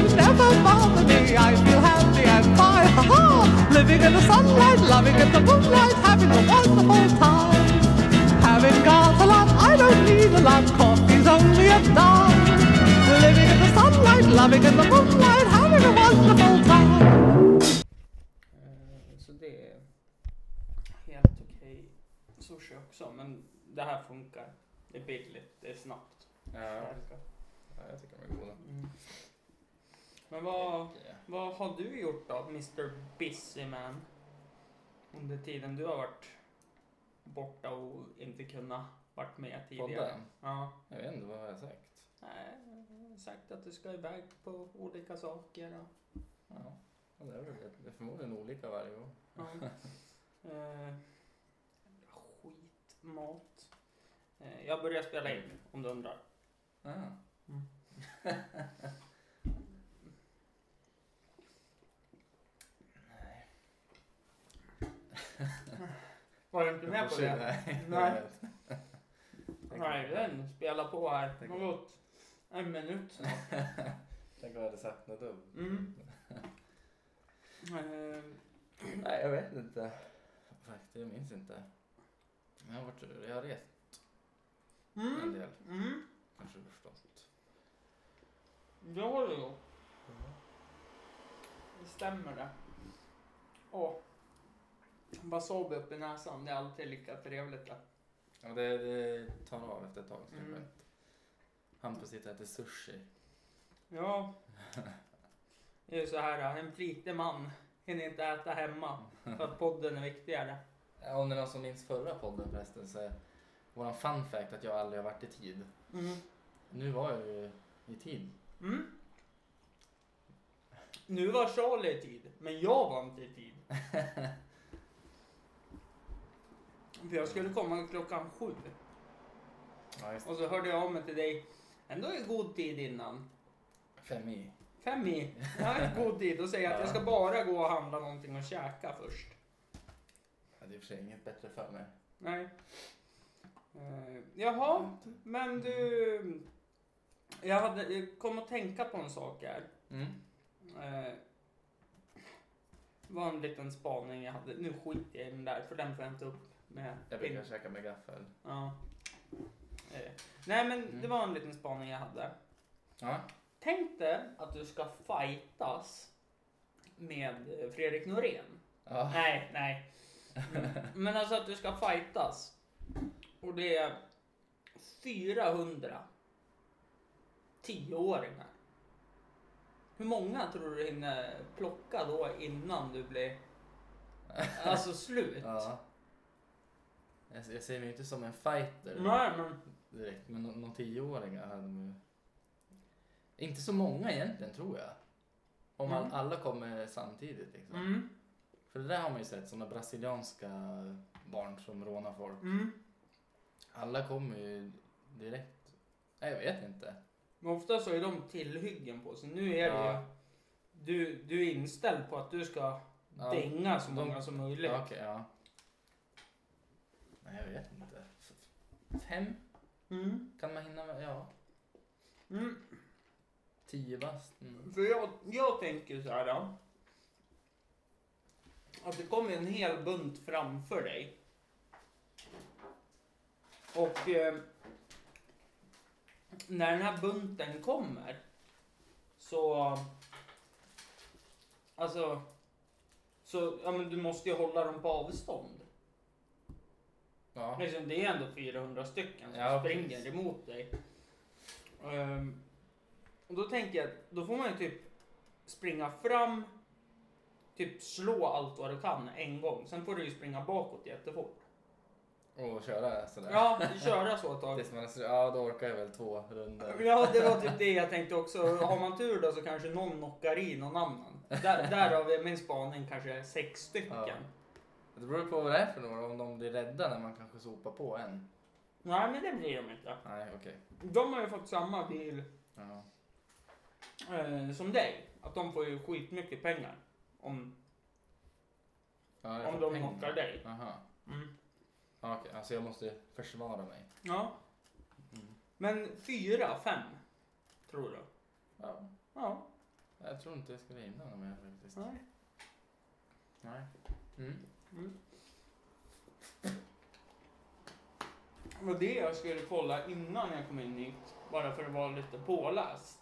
worries never bother me. I feel happy and fine. Ha ha! Living in the sunlight, loving in the moonlight, having a wonderful time. Having got a lot, I don't need a lot. Coffee's only a dime. Living in the sunlight, loving in the moonlight, having a wonderful time. Eh, Så det är helt okej sushi också. Men det här funkar. Det är billigt, det är snabbt. Ja, ja, jag tycker de är goda. Mm. Men vad, vad har du gjort då, Mr Busy Man? Under tiden du har varit borta och inte kunnat varit med tidigare. Podden? Ja. Jag vet inte, vad har jag sagt? Nej, jag har sagt att du ska iväg på olika saker. Och, Ja, ja, det är väl det. Det är förmodligen olika varje gång. ja. eh, skitmat. Eh, jag börjar spela in om du undrar. Ah. Mm. Var du inte med på det? Nej. Nej. den spelar på här. Tänk- har gått en minut snart. Tänk om jag hade sagt något dumt. Mm. Eh, Nej, jag vet inte. Faktiskt, jag minns inte. Jag har, varit, jag har rest en Mm. del, Mm. kanske förstått. Det har du gjort. Det stämmer det. Åh. Wasabi upp i näsan, det är alltid lika trevligt. Det. Ja, det, det tar av efter ett tag. Så Mm. Hampus sitter och äter sushi. Ja. Det är så här, en flitig man hinner inte äta hemma för att podden är viktigare. Ja, Om det är någon som minns förra podden förresten så är våran fun fact att jag aldrig har varit i tid. Mm. Nu var jag ju i tid. Mm. Nu var Charlie i tid, men jag var inte i tid. För jag skulle komma klockan sju. Ja, just Och så hörde jag av mig till dig ändå i god tid innan. Fem i. Fem i. Ja, i god tid. Och säger att jag ska bara gå och handla någonting och käka först. Ja, det är i och för sig inget bättre för mig. Nej. Uh, jaha, men du. Jag hade, jag kom att tänka på en sak här. Mm. Eh, var en liten spaning jag hade. Nu skiter jag i den där, för den får jag inte upp med. Jag brukar käka med gaffel. Ja. Eh, nej, men Mm. det var en liten spaning jag hade. Ja. Tänk dig att du ska fightas med Fredrik Norén. Ja. Nej, nej. Mm. Men alltså att du ska fightas. Och det är 400 tioåringar. Hur många tror du hinner plocka då innan du blir alltså slut? ja. Jag, jag ser mig inte som en fighter Nej, men direkt, men nå- någon tioåringar hade de ju... Inte så många egentligen tror jag. Om all, Mm. alla kommer samtidigt liksom. mm, För det där har man ju sett, sådana brasilianska barn som rånar folk. mm. Alla kommer ju direkt. Nej, jag vet inte. Men ofta så är de tillhyggen på sig. Nu är det Ja. ju, du, du är inställd på att du ska Ja, dänga så de- många som möjligt. Okej, ja. Nej, jag vet inte. Fem Mm, kan man hinna med, ja. mm. Tio bast. Mm. För jag, jag tänker så här. Då, att det kommer en hel bunt framför dig. Och eh, när den här bunten kommer så... Alltså... Så, ja men du måste ju hålla dem på avstånd. Ja. Liksom, det är ändå 400 stycken som Ja, springer precis. emot dig. Ehm, och då tänker jag, då får man ju typ springa fram, typ slå allt vad du kan en gång. Sen får du ju springa bakåt jättefort. Och köra sådär. Ja, köra så ett tag. Ja, då orkar jag väl två runder. Ja, det var typ det jag tänkte också. Har man tur då så kanske någon knockar i någon annan. Där, där har vi min spaning kanske sex stycken. Ja. Det beror på vad det är för några, om de blir rädda när man kanske sopar på en. Nej, men det blir de inte. Nej, okej. De har ju fått samma bil Ja. eh, som dig. Att de får ju skitmycket pengar. Om, Ja, jag om får de pengar. dig. Jaha. Mm. Ja, Okej, alltså jag måste försvara mig. Ja. Mm. Men fyra, fem, tror du? Ja. Ja. Jag tror inte jag skulle hinna mer faktiskt. Nej. Nej. Mm. Mm. Det var det jag skulle kolla innan jag kom in hit. Bara för att vara lite påläst.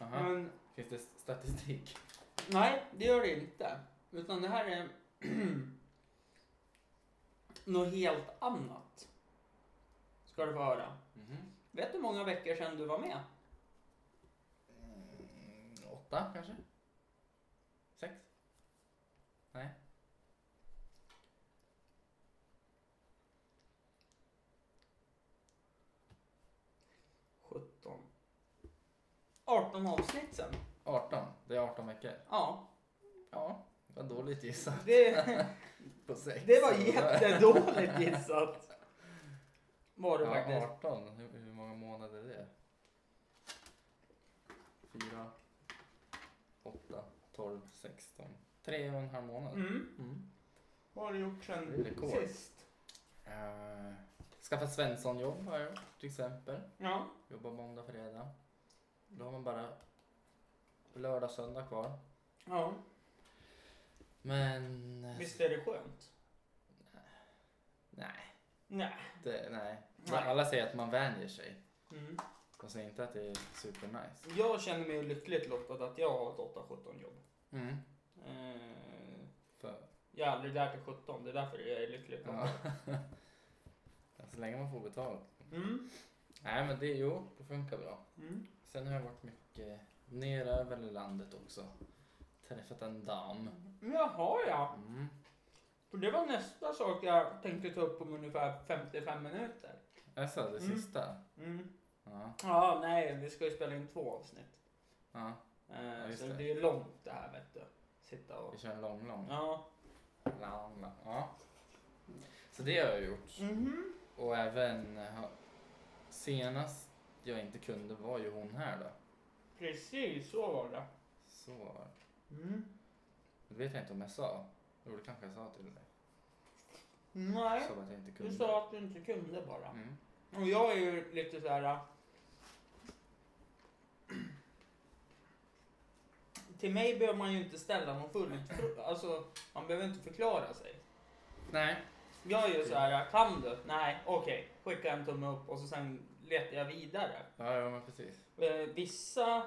Aha. Men Finns det statistik? nej, det gör det inte. Utan det här är något helt annat. Ska du få höra. Mhm. Vet du hur många veckor sedan du var med? Mm, åtta kanske? Sex? Nej. 17. 18 avsnitt sen. 18. Det är 18 veckor. Ja, Ja, det var dåligt gissat. det, På sex. det var jättedåligt gissat. Var det Ja, faktiskt. 18. Hur, hur många månader är det? 4, 8, 12, 16. Tre och en halv månad. Mm. Mm. Vad har du gjort Det är sen rekord. sist? Uh, skaffa Svensson-jobb har jag gjort till exempel. Ja. Jobbar måndag, fredag. Då har man bara lördag, söndag kvar. ja. Men... eh, Visst är det skönt? Nej. Nej. Det, nej. Nej. Alla säger att man vänjer sig. Mm. De säger inte att det är supernice. Jag känner mig lyckligt lottad att jag har ett 8-17 jobb. Mm. Eh, För, jag är aldrig där till 17, det är därför jag är lyckligt lottad. ja. Ja, Så länge man får betalt. Mm. Nej men det, jo, det funkar bra. Mm. Sen har jag varit mycket neröver i landet också. Träffat en dam. Jaha ja. Mm. För det var nästa sak jag tänkte ta upp om ungefär 55 minuter. Alltså det Mm. sista. Mm. Ja. Ja, nej, vi ska ju spela in två avsnitt. ja. Eh, just så det. det. är långt det här vet du. Sitta och... Vi kör en lång, lång. Ja. lång, lång. Ja. Så det har jag gjort. Mhm. Och även senast jag inte kunde var ju hon här då. Precis, så var det. Så var det. Mm. Det vet jag inte om jag sa. Jo, det kanske jag sa till dig. Nej, Så att jag inte kunde. du sa att du inte kunde bara. Mm. Och jag är ju lite så här. äh, Till mig behöver man ju inte ställa någon full Alltså, man behöver inte förklara sig. Nej. Jag är ju så här, kan du? Nej, okej. Skicka en tumme upp och så sen letar jag vidare. Ja, ja men precis. Eh, vissa,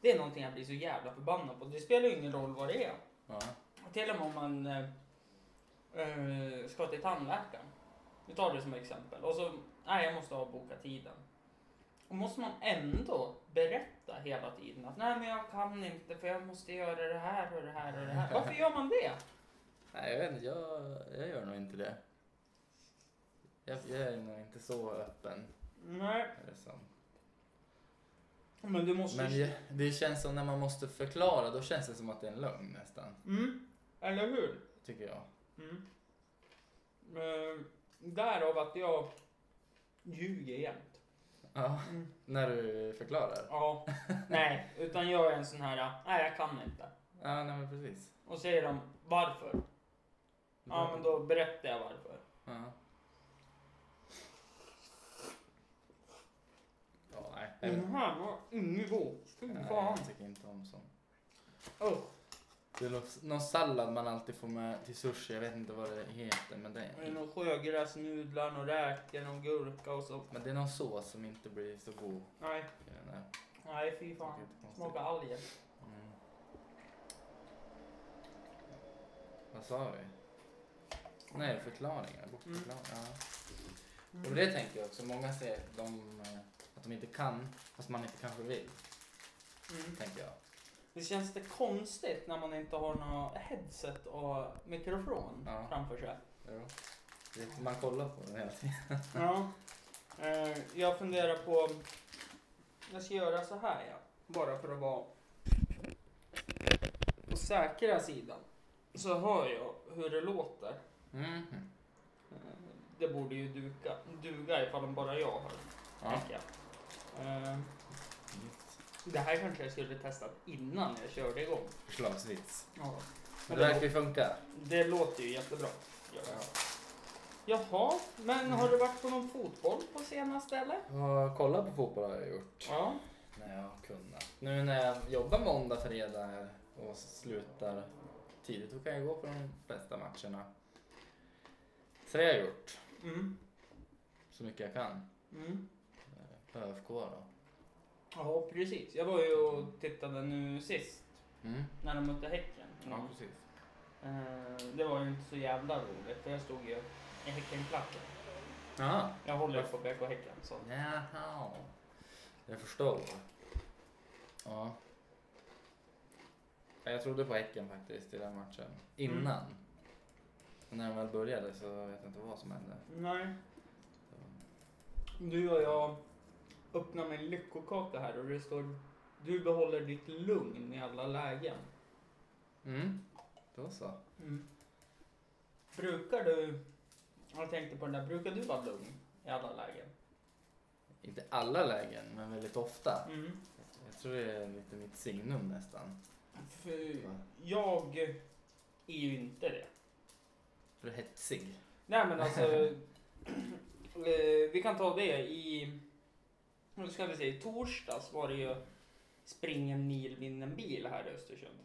det är någonting jag blir så jävla förbannad på. Det spelar ju ingen roll vad det är. Ja. Till och med om man eh, ska till tandläkaren. Vi tar det som exempel. Och så, nej jag måste avboka tiden. Och måste man ändå berätta hela tiden att nej men jag kan inte för jag måste göra det här och det här och det här. Varför gör man det? Nej, jag vet inte. Jag, jag gör nog inte det. Jag, jag är nog inte så öppen. Nej, Är det som. men du måste Men det känns som när man måste förklara, då känns det som att det är en lögn nästan. Mm, eller hur? Tycker jag. Mm. Eh, därav att jag ljuger jämt. Ja, Mm. när du förklarar. Ja, nej, utan jag är en sån här, nej jag kan inte. Ja, nej men precis. Och säger de varför? Ja, men då berättar jag varför. Ja. Ja, nej. jag vet Den här var ingen god. Fy Nej, fan. jag tycker inte om sånt. Usch. Det är nå- någon sallad man alltid får med till sushi, jag vet inte vad det heter men det Det är är, nog sjögräsnudlar, någon räkor, någon gurka och så. men det är någon sås som inte blir så god. Nej, där. nej fy fan. Är. Smakar alger. Mm. Vad sa vi? Nej, förklaringar. Bortförklaringar. Ja. Och det tänker jag också. Många säger de, eh, att de inte kan, fast man inte kanske vill. Mm. Tänker jag. Det känns det konstigt när man inte har något headset och mikrofon Ja. framför sig. Jo. Det- Man kollar på den hela tiden. Ja. Eh, jag funderar på... Jag ska göra så här ja. Bara för att vara på säkra sidan. Så hör jag hur det låter. Eh, Det borde ju duga, duga ifall bara jag hör. Ja. tänker jag. Eh, Det här kanske jag skulle testat innan jag körde igång. Förslagsvis. Ja. Men det verkar ju funka. det låter ju jättebra. Ja. Jaha, men har du varit på någon fotboll på senaste eller? Ja, kolla på fotboll har jag gjort. Ja. när jag har kunnat. Nu när jag jobbar måndag, fredag här och slutar tidigt, då kan jag gå på de flesta matcherna. Så det har jag gjort, Mm. så mycket jag kan. Mm. ÖFK då. Ja, precis. Jag var ju och tittade nu sist Mm. när de mötte Häcken. Ja, precis. Eh, det var ju inte så jävla roligt för jag stod ju i Häckenklacken. Jaha. Jag håller ju på BK Häcken så. Jaha. Jag förstår. Ja. Ja, Jag trodde på Häcken faktiskt i den matchen. Innan. Men när den väl började så vet jag inte vad som hände. Nej. Du och jag öppnar min lyckokaka här och det står du behåller ditt lugn i alla lägen. Mm. Då så. Mm. Brukar du, jag tänkte på den där, brukar du vara lugn i alla lägen? Inte alla lägen, men väldigt ofta. Mm. Jag tror det är lite mitt signum nästan. För jag är ju inte det. För hetsig. Nej men alltså, eh, vi kan ta det i, nu ska vi se, i torsdags var det ju spring en mil, vinn en bil här i Östersund.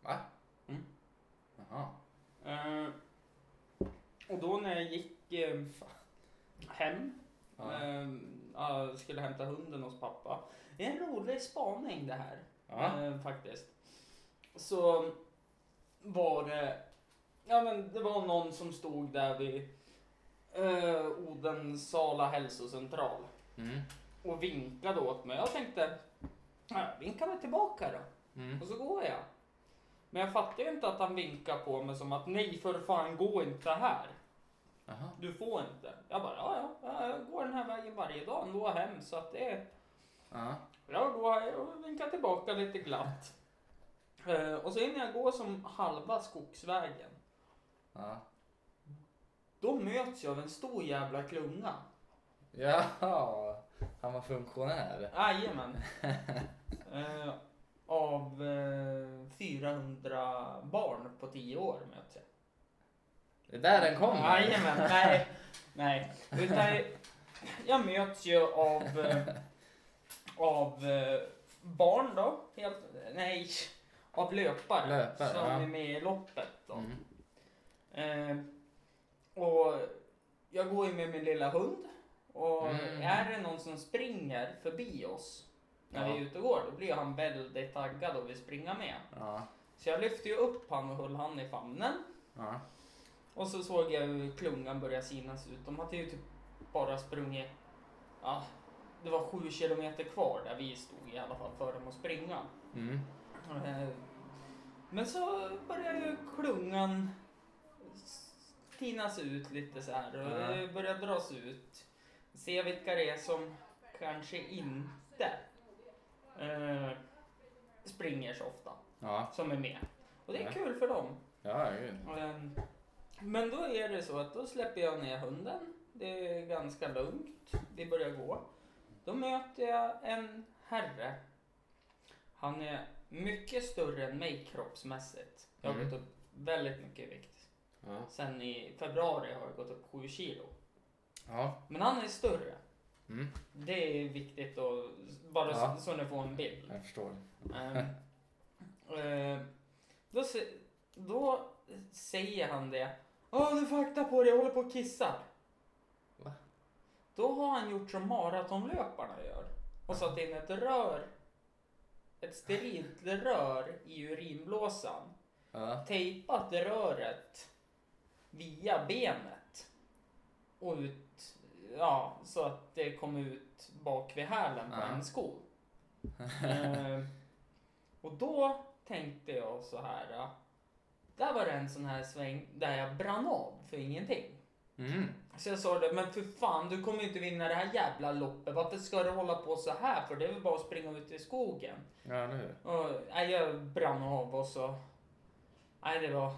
Va? Mm. Jaha. Eh, och då när jag gick eh, hem, Ja. eh, skulle hämta hunden hos pappa. Det är en rolig spaning det här. Ja. Eh, faktiskt. Så var det, ja men det var någon som stod där vid eh, Odensala hälsocentral Mm. Och vinkade åt mig. Jag tänkte, ja, vinkar väl tillbaka då. Mm. Och så går jag. Men jag fattade ju inte att han vinkade på mig som att nej för fan gå inte här. Jaha. Du får inte. Jag bara, ja ja, jag går den här vägen varje dag ändå hem så att det är Ja. Jag går här och vinkar tillbaka lite glatt. Eh, och så innan jag går som halva skogsvägen, Ja. då möts jag av en stor jävla klunga. Jaha. Han var funktionär. Jajamän. Eh, av eh, 400 barn på 10 år möts jag. Det är där den kommer. Jajamän, nej. Nej. Utan jag möts ju av, eh, av eh, barn då. Helt, nej, av löpare. Löpare, som ja. är med i loppet då. Mm. Eh, och jag går ju med min lilla hund. Och Mm. är det någon som springer förbi oss när Ja. vi är ute och går, då blir han väldigt taggad och vill springa med. Ja. Så jag lyfte ju upp han och höll han i famnen. Ja. Och så såg jag hur klungan började sinas ut. De hade ju typ bara sprungit, ja, det var sju kilometer kvar där vi stod i alla fall för dem att springa. Mm. Eh, Men så började ju klungan tinas ut lite så här och det började dras ut. Se vilka det är som kanske inte eh, springer så ofta, Ja. som är med. Och det är Ja. kul för dem. Ja, gud. Ehm, Men då är det så att då släpper jag ner hunden. Det är ganska lugnt. Vi börjar gå. Då möter jag en herre. Han är mycket större än mig kroppsmässigt. Jag har Mm. gått upp väldigt mycket i vikt. Ja. Sen i februari har jag gått upp 7 kilo. Ja. Men han är större. Mm. Det är viktigt att, bara Ja. så, så ni får en bild. Jag förstår. Eh, då, då säger han det. Åh, du akta på dig, jag håller på och kissar. Va? Då har han gjort som maratonlöparna gör. Och satt in ett rör, ett sterilt rör i urinblåsan. Ja. Tejpat röret via benet. Och ut, ja, så att det kom ut bak vid hälen på en sko. Eh, och då tänkte jag så här. Där var det en sån här sväng där jag brann av för ingenting. Mm. Så jag sa det, men för fan du kommer inte vinna det här jävla loppet. Varför ska du hålla på så här? För det är väl bara att springa ut i skogen. Ja, eller hur? Och, nej, jag brann av och så... Nej, det var...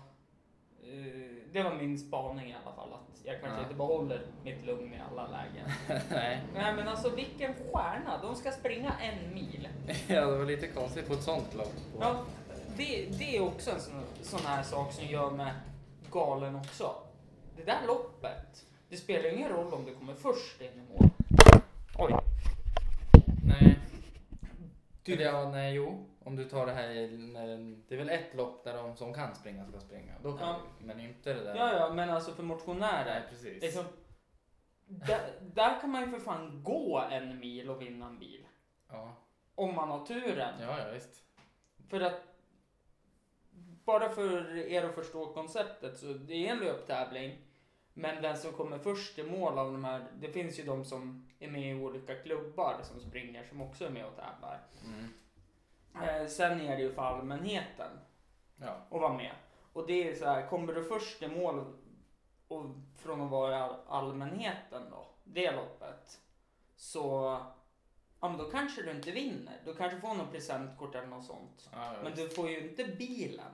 eh, det var min spaning i alla fall. Att jag kanske Ja. inte behåller mitt lugn i alla lägen. Nej. Nej, men alltså vilken stjärna. De ska springa en mil. Ja, det var lite konstigt på ett sånt lopp. Ja, det, det är också en sån, sån här sak som gör mig galen också. Det där loppet, det spelar ingen roll om du kommer först in i mål. Oj. Nej. Du- Eller ja, nej, jo. Om du tar det här, i- det är väl ett lopp där de som kan springa ska springa. Då kan Ja. du, men inte det där. Ja, ja, men alltså för motionärer. Nej, precis. Liksom, där, där kan man ju för fan gå en mil och vinna en bil. Ja. Om man har turen. ja, ja visst. För att bara för er att förstå konceptet så det är en löptävling. Men den som kommer först i mål av de här, det finns ju de som är med i olika klubbar som springer som också är med och tävlar. Mm. Eh, sen är det ju för allmänheten Ja. att vara med. Och det är så här, kommer du först i mål och från att vara allmänheten då, det loppet, så ja, men då kanske du inte vinner. Du kanske får något presentkort eller något sånt. ja, Men du får ju inte bilen.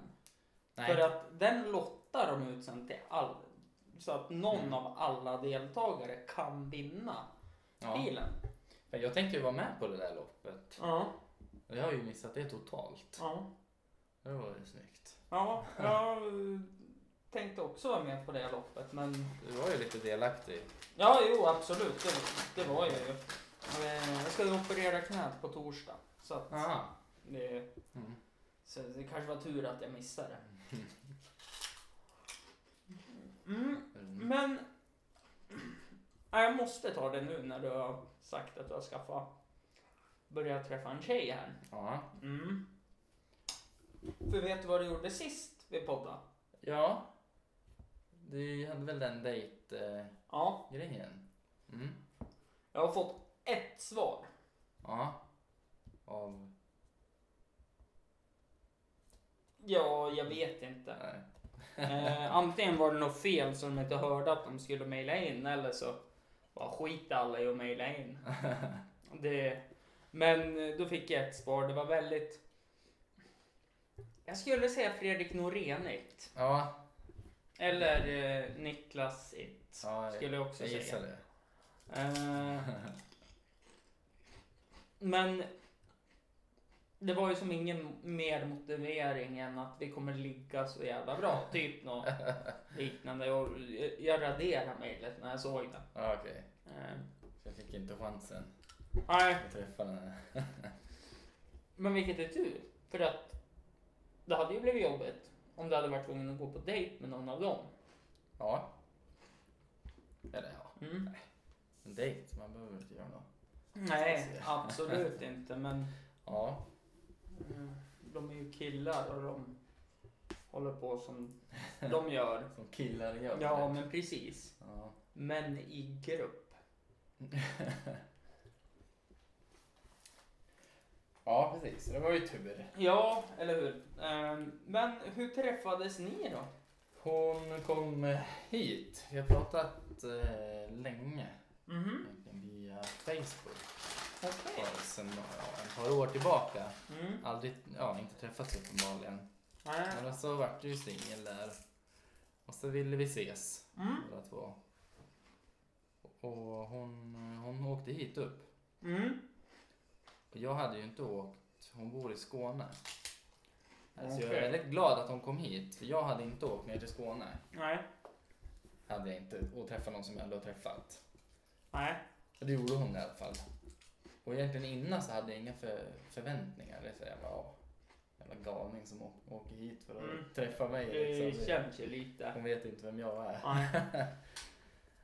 Nej. För att den lottar de ut sen till all, så att någon Mm. av alla deltagare kan vinna ja. bilen. Men jag tänkte ju vara med på det där loppet. Ja, Och jag har ju missat det totalt. ja. Det var ju snyggt. Ja, jag tänkte också vara med på det loppet men Du var ju lite delaktig. Ja, jo absolut. Det, det var jag ju. Eh, Jag ska operera knät på torsdag. Så, att Aha. det, Mm. så det kanske var tur att jag missade det. Mm, Mm. men ja, jag måste ta det nu när du har sagt att du har skaffat börjat träffa en tjej här. Ja. Mm. För vet du vad du gjorde sist vi poddade? Ja. Du hade väl den dejtgrejen? Ja, Mm. jag har fått ett svar. Ja. Av... Ja, jag vet inte. Nej. Eh, antingen var det något fel som de inte hörde att de skulle mejla in eller så var skit alla i att mejla in. Det, men eh, då fick jag ett svar. Det var väldigt... Jag skulle säga Fredrik Norenigt. Ja. Eller eh, Niklas It. ja Skulle jag också jag säga. gissar det. Eh, men det var ju som ingen mer motivering än att vi kommer ligga så jävla bra. Typ något liknande. Och jag raderade mejlet när jag såg det. Ja, okej. Eh, Så jag fick inte chansen Nej, att träffa den här. men vilket är tur. För att det hade ju blivit jobbigt om du hade varit tvungen att gå på dejt med någon av dem. Ja. Eller ja, Mm. en dejt. Man behöver inte göra något. Nej, absolut inte. Men Ja. Mm, de är ju killar och de håller på som de gör. Som killar gör. Ja, men precis. Ja. Men i grupp. ja, precis. Det var ju tur. Ja, eller hur? Ehm, Men hur träffades ni då? Hon kom eh, hit. Vi har pratat eh, länge. Mhm, Egentligen via Facebook. För sen ja, ett par år tillbaka. Mm. Aldrig, ja, inte träffats uppenbarligen. Nej. Men så vart du ju singel där. Och så ville vi ses Mm. båda två. Och hon, hon åkte hit upp. Mm. Och jag hade ju inte åkt, hon bor i Skåne. Så jag är väldigt glad att hon kom hit, för jag hade inte åkt ner till Skåne. Nej. Hade jag inte, och träffat någon som jag ändå har träffat. Nej. Det gjorde hon i alla fall. Och egentligen innan så hade jag inga för, förväntningar. Det är så jävla, jävla galning som åker hit för att Mm. träffa mig. Det Liksom. känns ju lite. Hon vet inte vem jag är. Nej.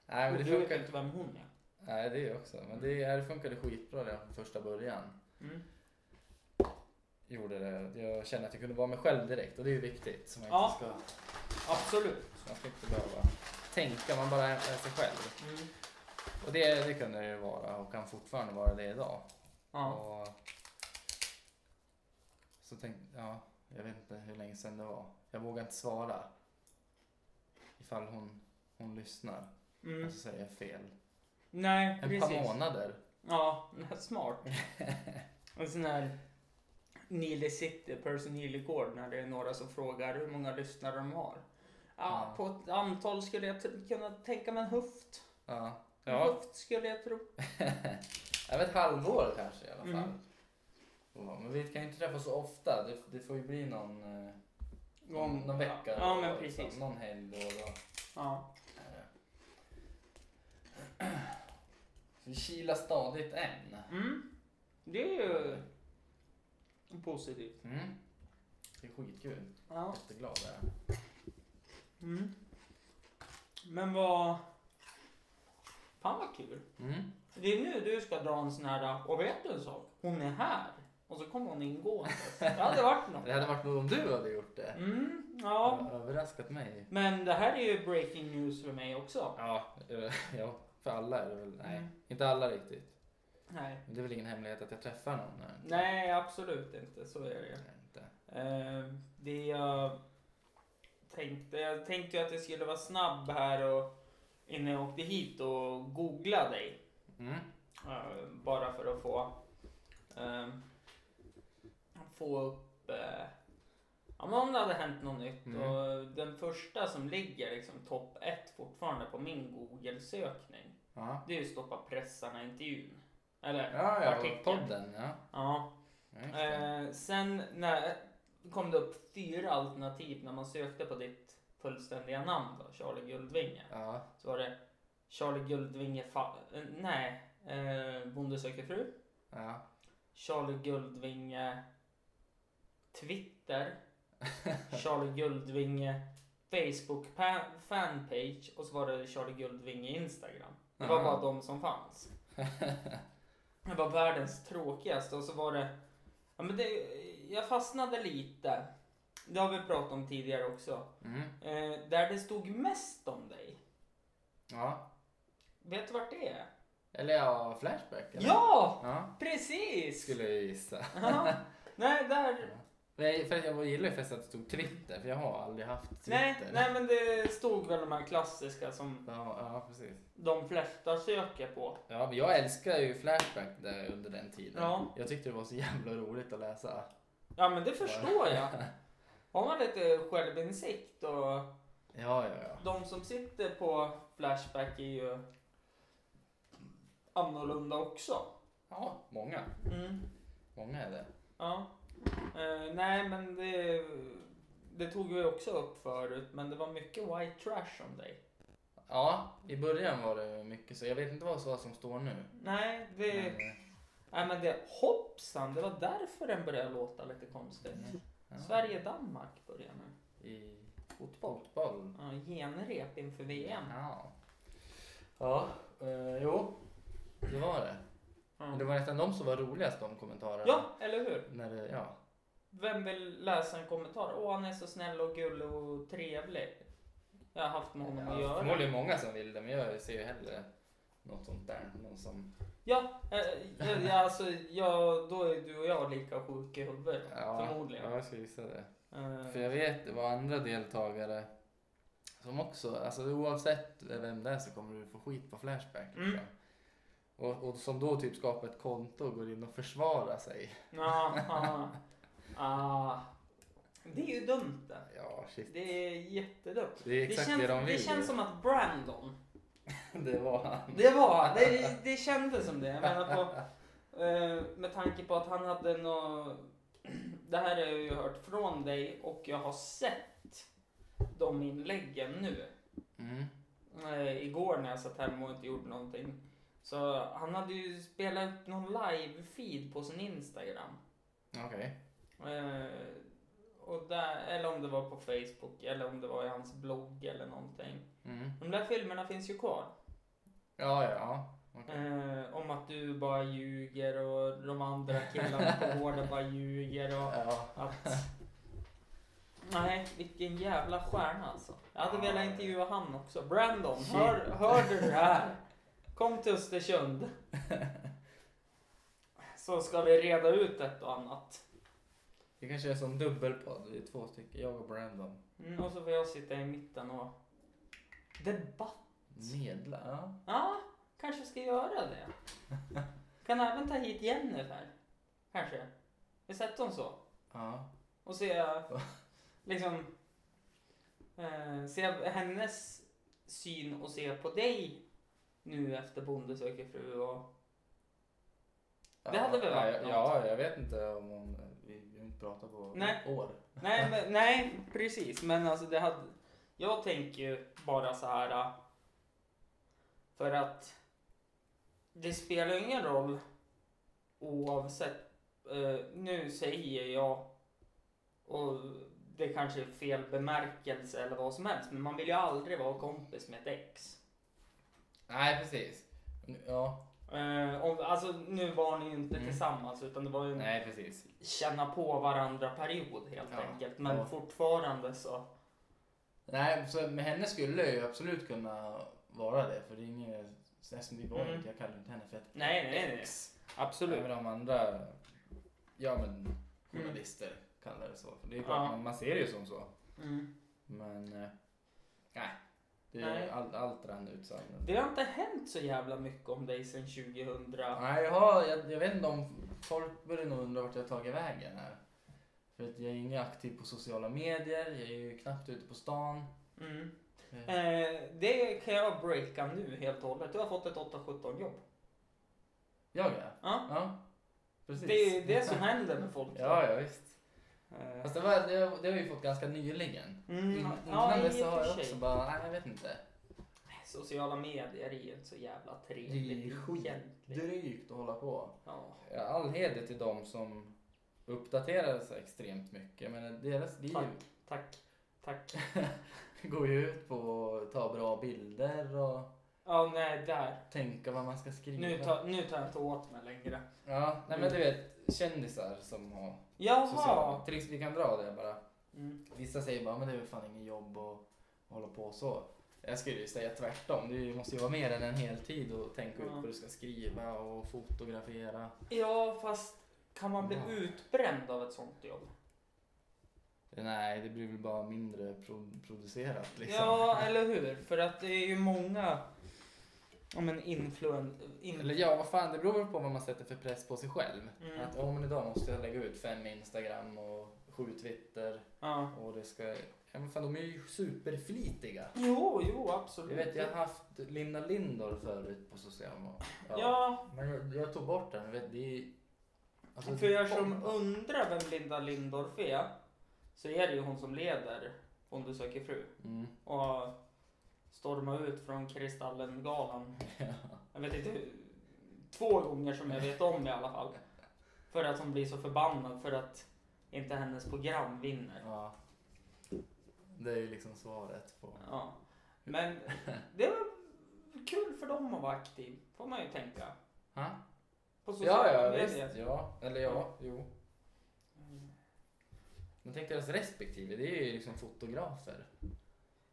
Nej, men det du vet funkar. inte vem hon är. Nej, det är också. Men det, ja, det funkade skitbra redan från första början. Mm. Gjorde det. Jag kände att jag kunde vara mig själv direkt och det är ju viktigt. Så man inte Ja. ska, Absolut. man ska inte behöva tänka, man bara är sig själv. Mm. Och det, det kunde det ju vara och kan fortfarande vara det idag. Ja. Och så tänkte ja, jag vet inte hur länge sedan det var. Jag vågar inte svara. Ifall hon, hon lyssnar. Mm. Och så säger jag fel. Nej, En precis. par månader. Ja, smart. En sån här Nile City, Person Nile Gård, när det är några som frågar hur många lyssnare de har. Ja, Ja. på ett antal skulle jag kunna tänka mig en höft. Ja. Ja. höft skulle jag tro. Jag vet ett halvår kanske i alla fall. Mm. Ja, men vi kan ju inte träffas så ofta. Det, det får ju bli någon, eh, Gång- någon vecka. Ja, ja, men liksom. precis. Någon helg då och då. Ja. Vi kilar stadigt än. Mm. Det är ju positivt. Mm. Det är skitkul. Ja. Jätteglad är jag. Mm. Men vad... Fan vad kul. Mm. Det är nu du ska dra en sån här, och vet du en sak? Hon är här. Och så kommer hon ingående. Det hade varit något. Det hade varit något om du hade gjort det. Mm, ja. Överraskat mig. Men det här är ju breaking news för mig också. Ja, ja, för alla är det väl. Nej, Mm. inte alla riktigt. Nej. Men det är väl ingen hemlighet att jag träffar någon här. Nej, absolut inte. Så är det ju. Inte. Eh, det jag tänkte, jag tänkte ju att jag skulle vara snabb här och innan jag åkte hit och googla dig. Mm. Eh, bara för att få eh, få upp ja, men om det hade hänt något nytt. Mm. Och den första som ligger liksom topp ett fortfarande på min Google-sökning. Ja, Det är ju stoppa pressarna intervjun. Eller ja, ja artikeln. podden. Ja. Ja. Ja. Eh, sen när kom det upp fyra alternativ när man sökte på ditt fullständiga namn då, Charlie Guldvinge. ja. Så var det Charlie Guldvinge, fa- eh, nej, eh, Bonde söker fru. ja. Charlie Guldvinge Twitter. Charlie Guldvinge Facebook pa- fanpage och så var det Charlie Guldvinge Instagram. Det var bara de som fanns. Det var världens tråkigaste och så var det, ja men det, jag fastnade lite. Det har vi pratat om tidigare också. Mm. Eh, där det stod mest om dig. Ja. Vet du vart det är? Eller ja, Flashback. Eller? Ja! Ja, Precis! skulle jag gissa. Ja. Nej, där... Nej, för jag gillar ju först att det stod Twitter, för jag har aldrig haft Twitter. Nej, nej, men det stod väl de här klassiska som Ja, ja, precis. de flesta söker på. Ja, men jag älskar ju Flashback där under den tiden. Ja. Jag tyckte det var så jävla roligt att läsa. Ja, men det förstår jag. Har man lite självinsikt och Ja, ja, ja. de som sitter på Flashback är ju annorlunda också. Ja, många. Mm. Många är det. Ja. Eh, nej, men det, det tog vi också upp förut, men det var mycket white trash om dig. Ja, i början var det mycket så. Jag vet inte vad så som står nu. Nej, det... Men, eh, Nej, men det... Hoppsan, det var därför den började låta lite konstigt. Ja. Sverige-Danmark börjar nu. I Fotboll. fotboll. Ja, genrep inför VM. Ja. Ja, eh, jo. Det var det. Men det var nästan de som var roligast, de kommentarerna. ja, eller hur? När det, ja. Vem vill läsa en kommentar? Åh, han är så snäll och gullig och trevlig. Jag har haft med honom att ja göra. förmodligen många som vill det, men jag ser ju hellre något sånt där. Någon som... Ja, eh, ja, ja, alltså, ja, då är du och jag lika sjuka i huvudet. Ja, Förmodligen. Ja, jag skulle gissa det. Eh, För jag vet, det var andra deltagare som också, alltså oavsett vem det är så kommer du få skit på Flashback. Mm. Liksom. Och, och som då typ skapar ett konto och går in och försvarar sig. Ja, ja. Ah, det är ju dumt det. Ja, shit. Det är jättedumt. Det är exakt det, känns, de vill. det känns som att Brandon, det var han. det var, det, det kändes som det. Jag menar på, eh, med tanke på att han hade nå det här har jag ju hört från dig och jag har sett de inläggen nu. Mm. eh, igår när jag satt hemma och inte gjorde någonting. Så han hade ju spelat upp någon live-feed på sin Instagram. Okej. Eh, och där, eller om det var på Facebook eller om det var i hans blogg eller någonting. Mm. De där filmerna finns ju kvar. Ja, ja. Okej. Eh, om att du bara ljuger och de andra killarna på gården bara ljuger och Ja. att... Nej, vilken jävla stjärna alltså. Jag hade velat intervjua han också. Brandon, Shit. hör, hörde du det här? Kom till Östersund. Så ska vi reda ut ett och annat. Vi kanske är som dubbelpodd. Vi är två stycken. Jag och Brandon. Mm, och så får jag sitta i mitten och... Debatt. Medla. Ja. Ja, kanske ska göra det. Kan även ta hit Jennifer. Kanske. Vi sätter hon så. Ja. Och se liksom eh, se hennes syn och se på dig nu efter Bonde söker fru och Det hade väl ja, varit ja, något. ja, jag vet inte om hon... Vi, vi har inte pratat på Nej. år. nej, men, nej precis men alltså det hade jag tänker ju bara så här äh, för att det spelar ingen roll oavsett eh, nu säger jag, och det kanske är fel bemärkelse eller vad som helst, men man vill ju aldrig vara kompis med ett ex. Nej, precis. Ja, Eh, om, alltså nu var ni ju inte Mm. tillsammans utan det var ju en nej precis. känna på varandra period helt Ja. enkelt. Men Ja. fortfarande så. Nej, så med henne skulle jag ju absolut kunna vara det. För det är inget, eftersom vi var Mm. jag kallar inte henne för ett Nej, nej, nej. ex. Absolut. Även de andra, ja men journalister kallar det så. För det är klart, Ja. man, man ser det ju som så. Mm. Men, eh, nej. Det, Nej. All, allt rann ut sanden. Det har inte hänt så jävla mycket om dig sedan 2000. Nej, jag, har, jag, jag vet inte om folk börjar nog undra vart jag tagit vägen här. För att jag är ingen aktiv på sociala medier, jag är ju knappt ute på stan. Mm. Eh, Eh, det kan jag breaka nu helt och hållet. Du har fått ett 8-17 jobb. Jag ja. Ja. Ja, precis. Det är ju det som händer med folk. Ja, ja visst. Eh, Fast det, var, det, det har vi fått ganska nyligen. Mm, In, ja, innan i dess har jag också bara, nej jag vet inte. Sociala medier är ju inte så jävla trevligt Det är skit. egentligen. Drygt att hålla på. Ja. Ja, all heder till dem som uppdaterar sig extremt mycket. Men deras liv Tack. Tack. går ju ut på att ta bra bilder och Ja, nej, där. tänka vad man ska skriva. Nu tar, nu tar jag inte åt mig längre. Ja, nej men du vet kändisar som har Jaha. sociala... Till exempel, vi kan dra det bara. Mm. Vissa säger bara, men det är väl fan ingen jobb att hålla på så. Jag skulle ju säga tvärtom. Det måste ju vara mer än en hel tid att tänka ut Ja. vad du ska skriva och fotografera. Ja, fast kan man bli Ja. utbränd av ett sånt jobb? Nej, det blir väl bara mindre pro- producerat liksom. Ja, eller hur? För att det är ju många ja, men influen... In... Eller ja, vad fan, det beror väl på vad man sätter för press på sig själv. Mm. Att, oh, men idag måste jag lägga ut fem Instagram och sju Twitter Ja. och det ska... Ja men fan, de är ju superflitiga. Jo, jo, absolut. Jag vet, jag har haft Linda Lindor förut på sociala medier. Ja, Men jag, jag tog bort den, vet, det är... alltså, för er som bomba. undrar vem Linda Lindorff är, så är det ju hon som leder Bonde söker fru. Mm. Och stormar ut från Kristallen-galan. Ja. Jag vet inte två gånger som jag vet om i alla fall. För att hon blir så förbannad för att inte hennes program vinner. ja. Det är ju liksom svaret på... Ja. Men det var kul för dem att vara aktiv, får man ju tänka. Ha? På sociala Ja, ja medier. visst. Ja, eller ja, Ja. jo. Mm. Men tänk deras respektive, det är ju liksom fotografer.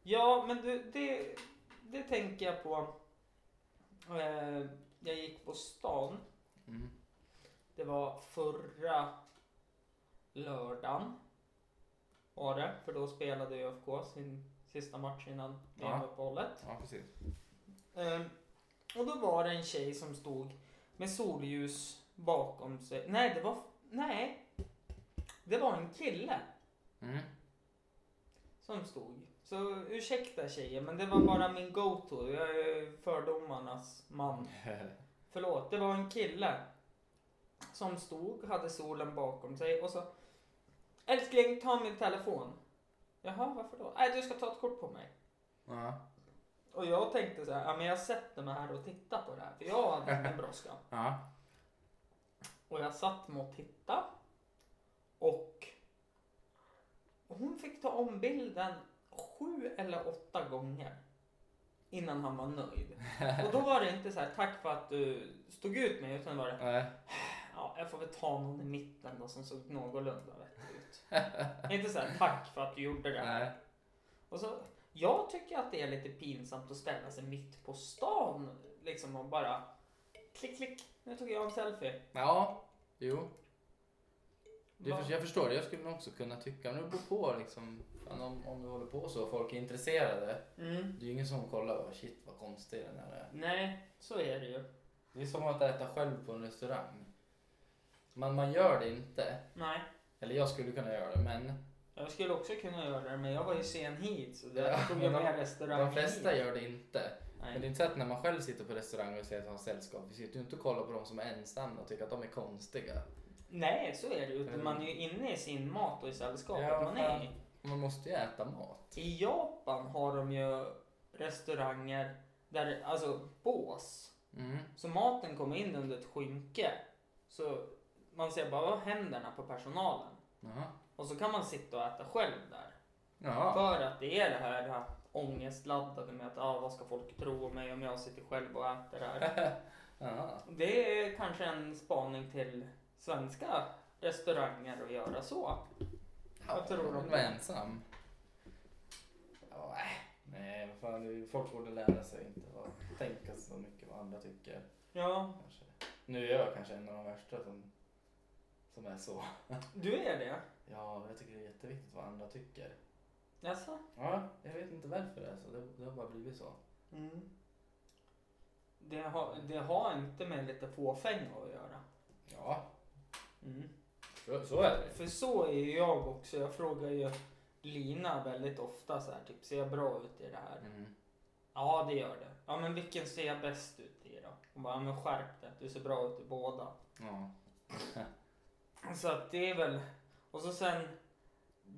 Ja, men du, det, det tänker jag på. Eh, jag gick på stan. Mm. Det var förra lördagen. Var det, för då spelade ÖFK sin sista match innan. VM-uppehållet. Ja, precis. Ehm, och då var det en tjej som stod med solljus bakom sig. Nej, det var... Nej. Det var en kille Mm. som stod. Så ursäkta tjejer, men det var bara min go-to. Jag är fördomarnas man. Förlåt, det var en kille som stod, hade solen bakom sig och så Älskling, ta min telefon. Jaha, varför då? Nej, du ska ta ett kort på mig. ja. Och jag tänkte så här, ja men jag sätter mig här och tittar på det här, för jag hade ingen brådska. Ja. Och jag satt med och tittade. Och hon fick ta om bilden sju eller åtta gånger innan han var nöjd. Och då var det inte så här, tack för att du stod ut med, utan var det, Nej. ja, jag får väl ta någon i mitten då som såg någorlunda vettig ut. inte så här, tack för att du gjorde det. Nej. Och så, jag tycker att det är lite pinsamt att ställa sig mitt på stan liksom och bara klick, klick, nu tog jag en selfie. Ja, jo. Det, Va? jag förstår det, jag skulle nog också kunna tycka, men det beror på liksom, om, om du håller på så och folk är intresserade. Mm. Det är ju ingen som kollar, oh, shit vad konstig den här är. Nej, så är det ju. Det är som att äta själv på en restaurang. Man, man gör det inte. Nej, Eller jag skulle kunna göra det, men jag skulle också kunna göra det men jag var ju sen hit så det Ja, tog jag med restaurang de flesta hit. gör det inte. Men det är Nej. inte så att när man själv sitter på restaurang och säger att har sällskap, vi sitter ju inte och kollar på de som är ensamma och tycker att de är konstiga. Nej, så är det ju. Mm. Man är ju inne i sin mat och i sällskapet Ja, man är. Man måste ju äta mat. I Japan har de ju restauranger där, alltså bås. Mm. Så maten kommer in under ett skynke. Så man ser bara händerna på personalen. Jaha. Och så kan man sitta och äta själv där. Jaha. För att det är det här, det här ångestladdade med att ah, vad ska folk tro om mig om jag sitter själv och äter här. Jaha. Det är kanske en spaning till svenska restauranger att göra så. Vad tror du om Att det? vara ensam? Ja. Nej, vad fan. Folk borde lära sig inte att tänka så mycket vad andra tycker. Ja, Kanske. Nu är jag kanske en av de värsta som, som är så. du är det? Ja, jag tycker det är jätteviktigt vad andra tycker. Jaså? Ja, jag vet inte varför det är så. Det, det har bara blivit så. Mm. Det, har, det har inte med lite fåfänga att göra. Ja, Mm. så, så är det. För så är ju jag också. Jag frågar ju Lina väldigt ofta så här, typ ser jag bra ut i det här? Mm. Ja, det gör det. Ja, men vilken ser jag bäst ut i då? Hon bara, ja, men skärp dig, du ser bra ut i båda. Ja. Så att det är väl, och så sen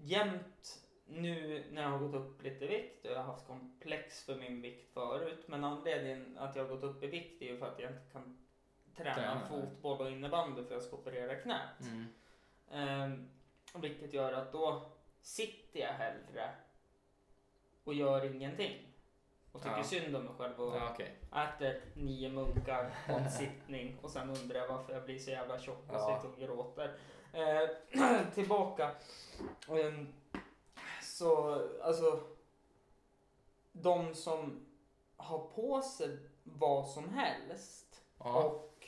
jämt nu när jag har gått upp lite vikt och jag har haft komplex för min vikt förut. Men anledningen att jag har gått upp i vikt är ju för att jag inte kan träna Träna, nej. fotboll och innebandy för jag ska operera knät. Mm. Ehm, vilket gör att då sitter jag hellre och gör ingenting. Och tycker Ja. synd om mig själv och Ja, okej. äter nio munkar på en sittning och sen undrar jag varför jag blir så jävla tjock och Ja. sitter och gråter. Eh, tillbaka. Ehm, så alltså. De som har på sig vad som helst Ja. och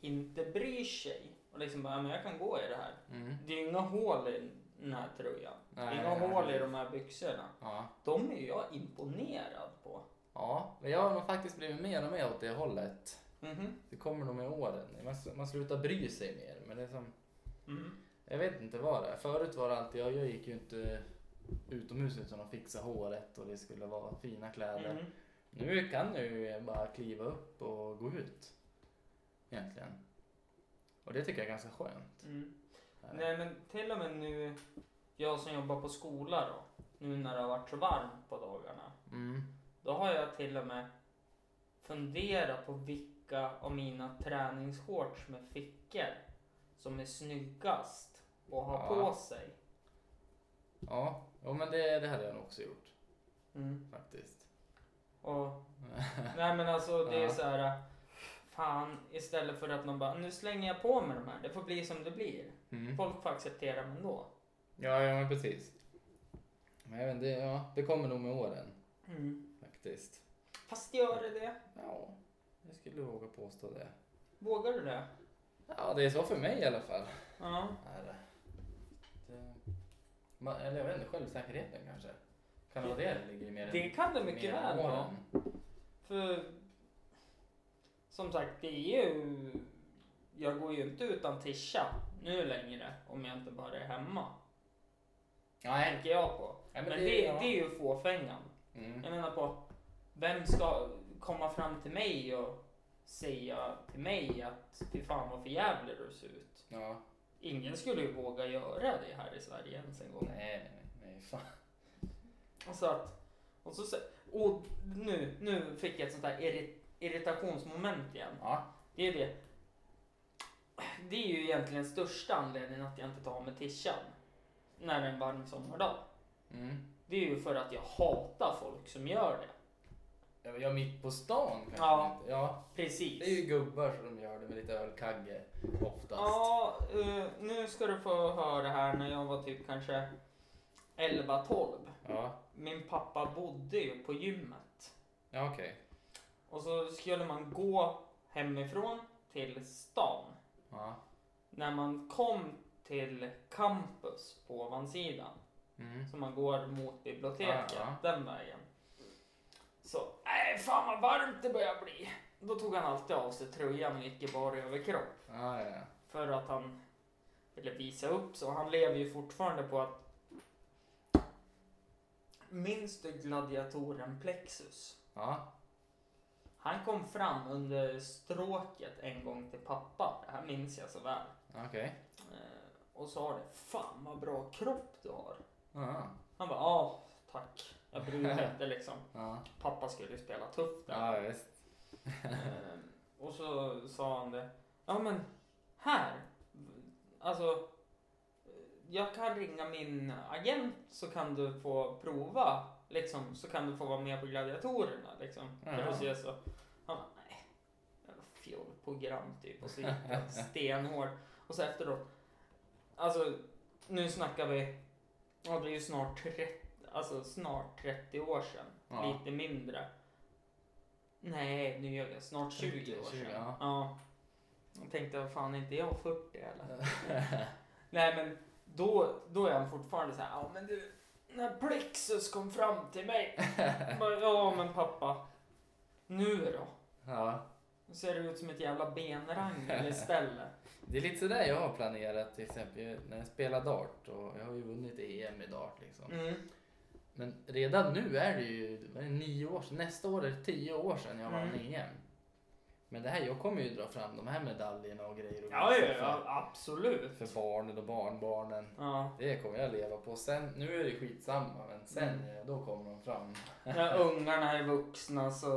inte bryr sig och liksom bara, "Ja, men jag kan gå i det här. Mm. Det är ju inga hål i här tröjan. Nej, inga nej, hål i nej. de här byxorna. Ja. De är jag imponerad på. ja, men jag har nog faktiskt blivit mer och mer åt det hållet. Mhm. Det kommer nog med åren. Man, man slutar bry sig mer. Men det är som, Mm. jag vet inte vad det är. Förut var det alltid, jag, jag gick ju inte utomhus utan att fixa håret och det skulle vara fina kläder. Mm. Nu kan jag ju bara kliva upp och gå ut. Egentligen. Och det tycker jag är ganska skönt. Mm. Nej men till och med nu, jag som jobbar på skola då, nu när det har varit så varmt på dagarna. Mm. Då har jag till och med funderat på vilka av mina träningsshorts med fickor som är snyggast att ha Ja. på sig. Ja, jo, men det, det hade jag nog också gjort Mm. faktiskt. Och, nej men alltså det är Ja. så här. Fan, istället för att man bara, nu slänger jag på mig de här, det får bli som det blir. Mm. Folk får acceptera mig ändå. Ja, ja men precis. Men jag vet, inte, ja, det kommer nog med åren Mm. faktiskt. Fast gör det det? Ja, jag skulle våga påstå det. Vågar du det? Ja, det är så för mig i alla fall. Ja. Är det. eller jag vet inte, självsäkerheten kanske. Kan det vara det det ligger mer Det kan det mycket väl vara. För som sagt, det är ju... Jag går ju inte utan tischa nu längre om jag inte bara är hemma. Nej. Tänker jag på. Nej, Men, men det, det- ja. det är ju fåfängan. Mm. Jag menar på, vem ska komma fram till mig och säga till mig att fy fan vad för jävlig du ser ut. Ja. Ingen skulle ju våga göra det här i Sverige ens en gång. Nej, nej, nej. Fan. Och så att, och så, och nu, nu fick jag ett sånt där irri- irritationsmoment igen. Ja. Det är det. Det är ju egentligen största anledningen att jag inte tar med tishan när det är en varm sommardag. Mm. Det är ju för att jag hatar folk som gör det. Ja, mitt på stan kanske Ja. inte. Ja. Precis. Det är ju gubbar som gör det med lite ölkagge oftast. Ja, eh, nu ska du få höra här när jag var typ kanske 11-12. Ja, Min pappa bodde ju på gymmet. ja okej. Och så skulle man gå hemifrån till stan. Ja. När man kom till campus på ovansidan, Mm. så man går mot biblioteket, Ja, den vägen. Så, nej fan vad varmt det börjar bli. Då tog han alltid av sig tröjan och gick i bara överkropp. Ja, ja, ja. För att han ville visa upp. Och han lever ju fortfarande på att... Minns du gladiatoren Plexus? Ja. Han kom fram under stråket en gång till pappa. Det här minns jag så väl. Okej. Eh, och sa det. Fan vad bra kropp du har. Ja. Han bara, ja tack. Jag bryr mig inte liksom. Ja. Pappa skulle ju spela tufft där. Ja, visst. Eh, och så sa han det. Ja men här. alltså, jag kan ringa min agent så kan du få prova, liksom, så kan du få vara med på gladiatorerna, liksom. Jaha. att se så. Han bara, nej, fjollprogram typ. Och så gick jag stenhårt. Och så efteråt, alltså, nu snackar vi, ja det är ju snart 30, alltså snart 30 år sedan. Ja. Lite mindre. Nej, nu gör jag snart 20 år 20, sedan. ja. Ja. Jag tänkte, vad fan är inte jag 40 eller? Nej men då, då är han fortfarande så här, ja men du, när Plexus kom fram till mig. Bara, ja men pappa, nu då? ja. Nu ser det ut som ett jävla benrangel istället. Det är lite sådär jag har planerat till exempel när jag spelar dart och jag har ju vunnit EM i dart liksom. Mm. Men redan nu är det ju vad är det, nio år sedan, nästa år är det tio år sedan jag vann Mm. EM. Men det här, jag kommer ju dra fram de här medaljerna och grejer och Ja, ja, ja, absolut. för, barnen och barnbarnen. Ja. Det kommer jag leva på. Sen, nu är det skitsamma men sen Mm. eh, då kommer de fram. När ungarna är vuxna så,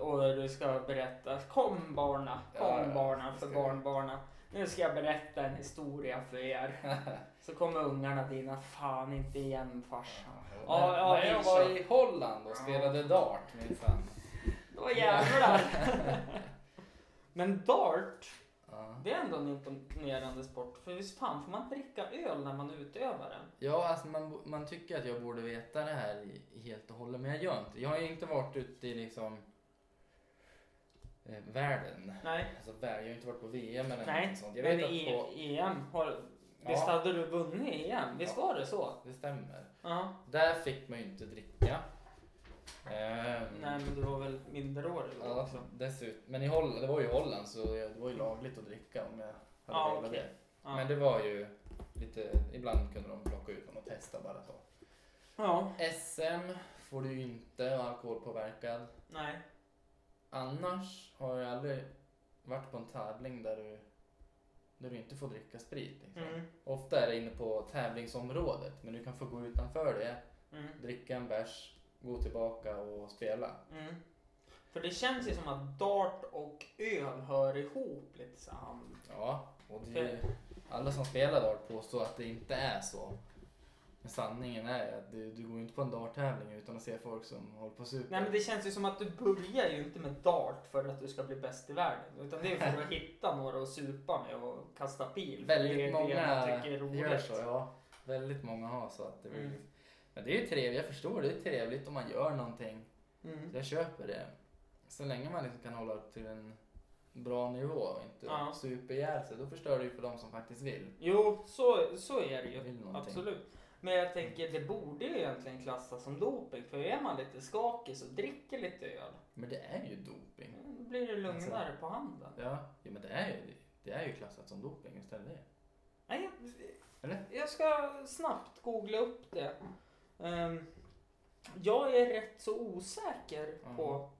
och du ska berätta. Kom barna, kom Ja, barna för jag. barnbarna. Nu ska jag berätta en historia för er. Så kommer ungarna dina, fan inte igen farsan. Ja, när, ja, när jag det är var i Holland och spelade dart minsann. Då jävlar. Men dart, Ja. det är ändå en imponerande sport. För visst fan får man dricka öl när man utövar den? Ja, alltså man, man tycker att jag borde veta det här helt och hållet, men jag gör inte. Jag har ju inte varit ute i liksom eh, världen. Nej. Alltså världen, jag har inte varit på VM eller Nej, något sånt. Jag men vet att i på... EM, har, visst Ja. hade du vunnit EM? Visst Ja. var det så? Det stämmer. Ja. Där fick man ju inte dricka. Ehm, Nej men du var väl minderårig då Ja, också? dessutom. Men i Holland, det var ju i Holland så det var ju lagligt att dricka om jag hade velat okej. det. Ja. Men det var ju lite, ibland kunde de plocka ut dem och testa bara så. ja. SM får du ju inte vara alkoholpåverkad. Nej. Annars har jag aldrig varit på en tävling där du, där du inte får dricka sprit. Liksom. Mm. Ofta är det inne på tävlingsområdet men du kan få gå utanför det, Mm. dricka en bärs, gå tillbaka och spela. Mm. För det känns ju som att dart och öl hör ihop lite så. Ja, och det, alla som spelar dart påstår att det inte är så. Men sanningen är att du, du går inte på en darttävling utan att se folk som håller på supa. Nej men det känns ju som att du börjar ju inte med dart för att du ska bli bäst i världen. Utan det är för att hitta några att supa med och kasta pil. Det Väldigt det många roligt. gör så, ja. Väldigt många har så att det blir... Mm. Men det är ju trevligt, jag förstår det är trevligt om man gör någonting. Mm. Jag köper det. Så länge man liksom kan hålla upp till en bra nivå och inte Ja. super ihjäl sig, då förstör det ju för de som faktiskt vill. Jo, så, så är det ju. Absolut. Men jag tänker det borde ju egentligen klassas som doping. För är man lite skakig så dricker lite öl. Men det är ju doping. Då blir det lugnare på handen. Ja, ja men det är ju, det är ju klassat som doping istället. Nej, jag, Eller? jag ska snabbt googla upp det. Ehm, jag är rätt så osäker Mm. på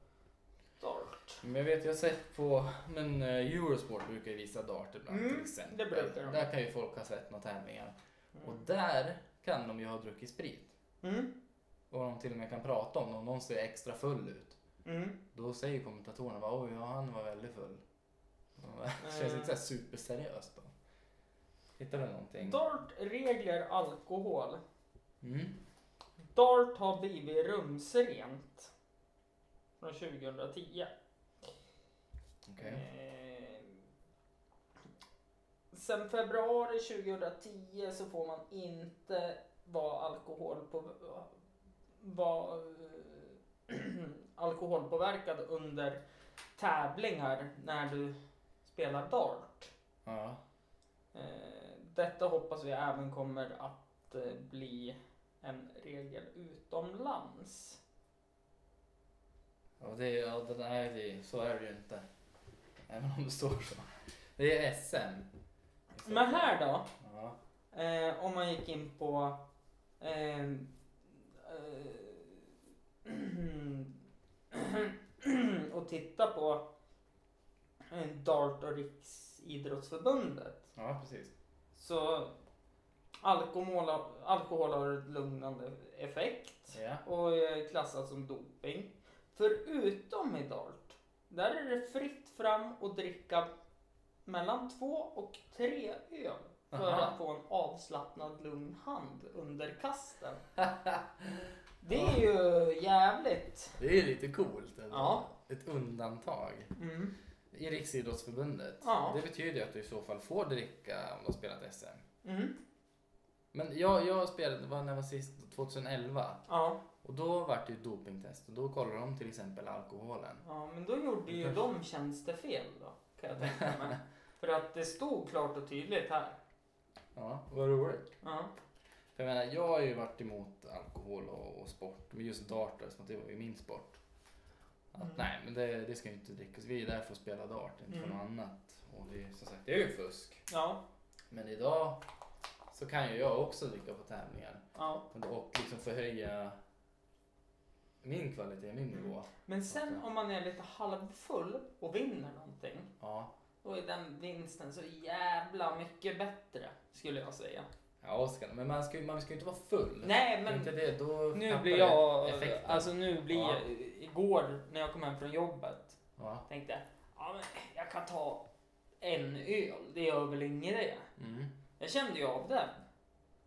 dart. Men jag vet, jag har sett på, men eh, Eurosport brukar ju visa dart ibland Mm, till exempel. det brukar de. Där kan ju folk ha sett några tävlingar. Och Mm. där kan de ju ha druckit sprit. Mm. Och de till och med kan prata om det. Om någon ser extra full ut. Mm. Då säger kommentatorerna bara oj, ja, han var väldigt full. Det känns inte så här superseriöst då. Hittar du någonting? Dart, regler, alkohol. Mm. Dart har blivit rumsrent. Från 2010. Okej. Eh, sen februari 2010 så får man inte vara alkohol på, vara alkoholpåverkad under tävlingar när du spelar dart. Ja. Eh, detta hoppas vi även kommer att eh, bli en regel utomlands. Ja, det, ja det, nej, det, så är det ju inte. Även om det står så. Det är SM. Men här då? Ja. Eh, om man gick in på eh, eh, och titta på eh, Dart och Riksidrottsförbundet. ja, precis. Så alkohol, alkohol har lugnande effekt Ja. och är klassat som doping. Förutom i Dart, där är det fritt fram att dricka mellan två och tre öl för Aha. att få en avslappnad lugn hand under kasten. Det är ju jävligt. Det är lite coolt. ändå. Ja. Ett undantag. Mm. I Riksidrottsförbundet. Ja. Det betyder att du i så fall får dricka om du har spelat SM. Mm. Men jag, jag spelade, var när jag var sist, 2011. Ja. Och då var det ju dopingtest och då kollade de till exempel alkoholen. ja, men då gjorde ju de tjänstefel då, kan jag tänka mig. För att det stod klart och tydligt här. Ja, vad roligt. Ja. För jag menar, jag har ju varit emot alkohol och, och sport, men just dart att det var ju min sport. Att, Mm. Nej, men det, det ska ju inte drickas. Vi är där för att spela dart, inte för Mm. något annat. Och det är som sagt, det är ju fusk. Ja. Men idag så kan ju jag också dricka på tävlingar. ja. Och liksom förhöja min kvalitet, min Mm. nivå. Men sen om man är lite halvfull och vinner någonting. Ja, Då är den vinsten så jävla mycket bättre, skulle jag säga. ja Oskar, men man ska man ska ju inte vara full. Nej, men inte det, då nu blir jag... effekten. Alltså nu blir Ja. jag... Igår när jag kom hem från jobbet Ja. tänkte jag, ja men jag kan ta en öl, det gör väl inget det. Mm. Jag kände ju av den.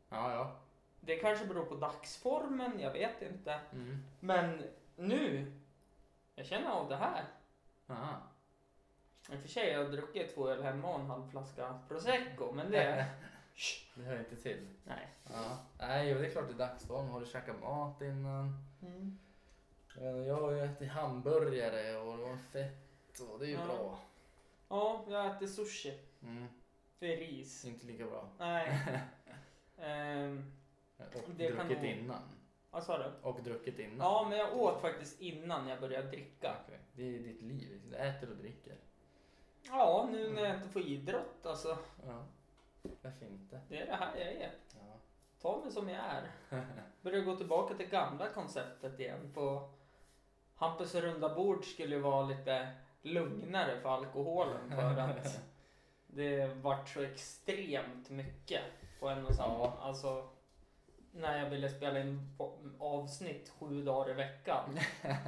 Ja, ja. Det kanske beror på dagsformen, jag vet inte. Mm. Men nu, jag känner av det här. Aha. I och för sig har jag druckit två öl hemma och en halv flaska prosecco, men det... Det hör inte till. Nej. Ja. Nej, jo, det är klart det är dagsform. Har du käkat mat innan? Mm. Eh, Jag har ju ätit hamburgare och det var fett och det är ju Ja. bra. Ja, jag äter sushi. Mm. Det är ris. Inte lika bra. Nej. Ehm, Och druckit nog- innan. vad sa du? Och druckit innan. Ja, men jag åt faktiskt innan jag började dricka. Okej. Det är ditt liv. Du äter och dricker. Ja, nu när jag inte får idrott alltså. Ja. Varför inte? Det är det här jag är. Ja. Ta mig som jag är. Börjar gå tillbaka till gamla konceptet igen. På Hampus runda bord skulle ju vara lite lugnare för alkoholen för att det vart så extremt mycket på en och samma. Ja. Alltså när jag ville spela in avsnitt sju dagar i veckan.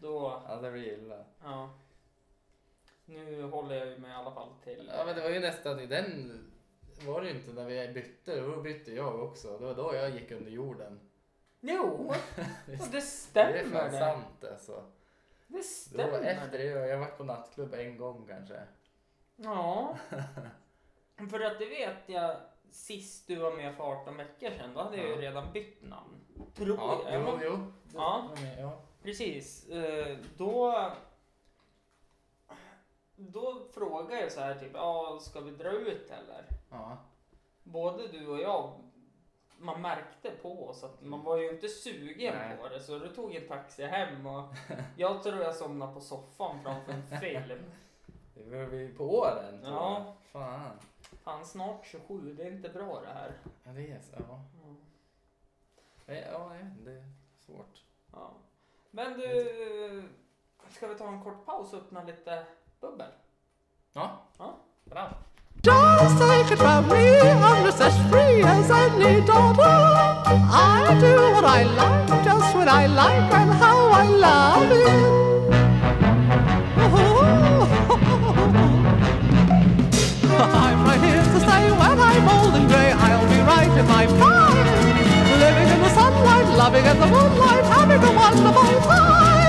Då, ja, det blir illa. ja. Nu håller jag ju mig i alla fall till... Ja, men det var ju nästan i den var det inte när vi bytte. Då bytte jag också. Det var då jag gick under jorden. Jo, Det, det det är stämmer fan det. sant alltså. Det stämmer. efter det. Jag har varit på nattklubb en gång kanske. Ja. För att det vet jag sist du var med för 18 veckor sedan, då hade jag ju redan bytt namn. Tror Ja, jag. jo, jo. Ja. Ja. Precis. Eh, Då, då frågade jag så här typ, ja ska vi dra ut eller? Ja. Både du och jag, man märkte på oss att man var ju inte sugen Nej. på det så du tog en taxi hem och jag tror jag somnade på soffan framför en film. Det var vi på åren. tror Ja. jag. Fan. Fan snart 27, det är inte bra det här. Ja, det är så. Ja. Nej, Ja, nej, det är svårt. Ja. Men du, ska vi ta en kort paus och öppna lite bubbel? Ja. Ja. Bra. Just take it from me, I'm just as free as any daughter. I do what I like, just when I like, and how I love it. I'm old and grey. I'll be right in my prime, living in the sunlight, loving in the moonlight, having a wonderful time.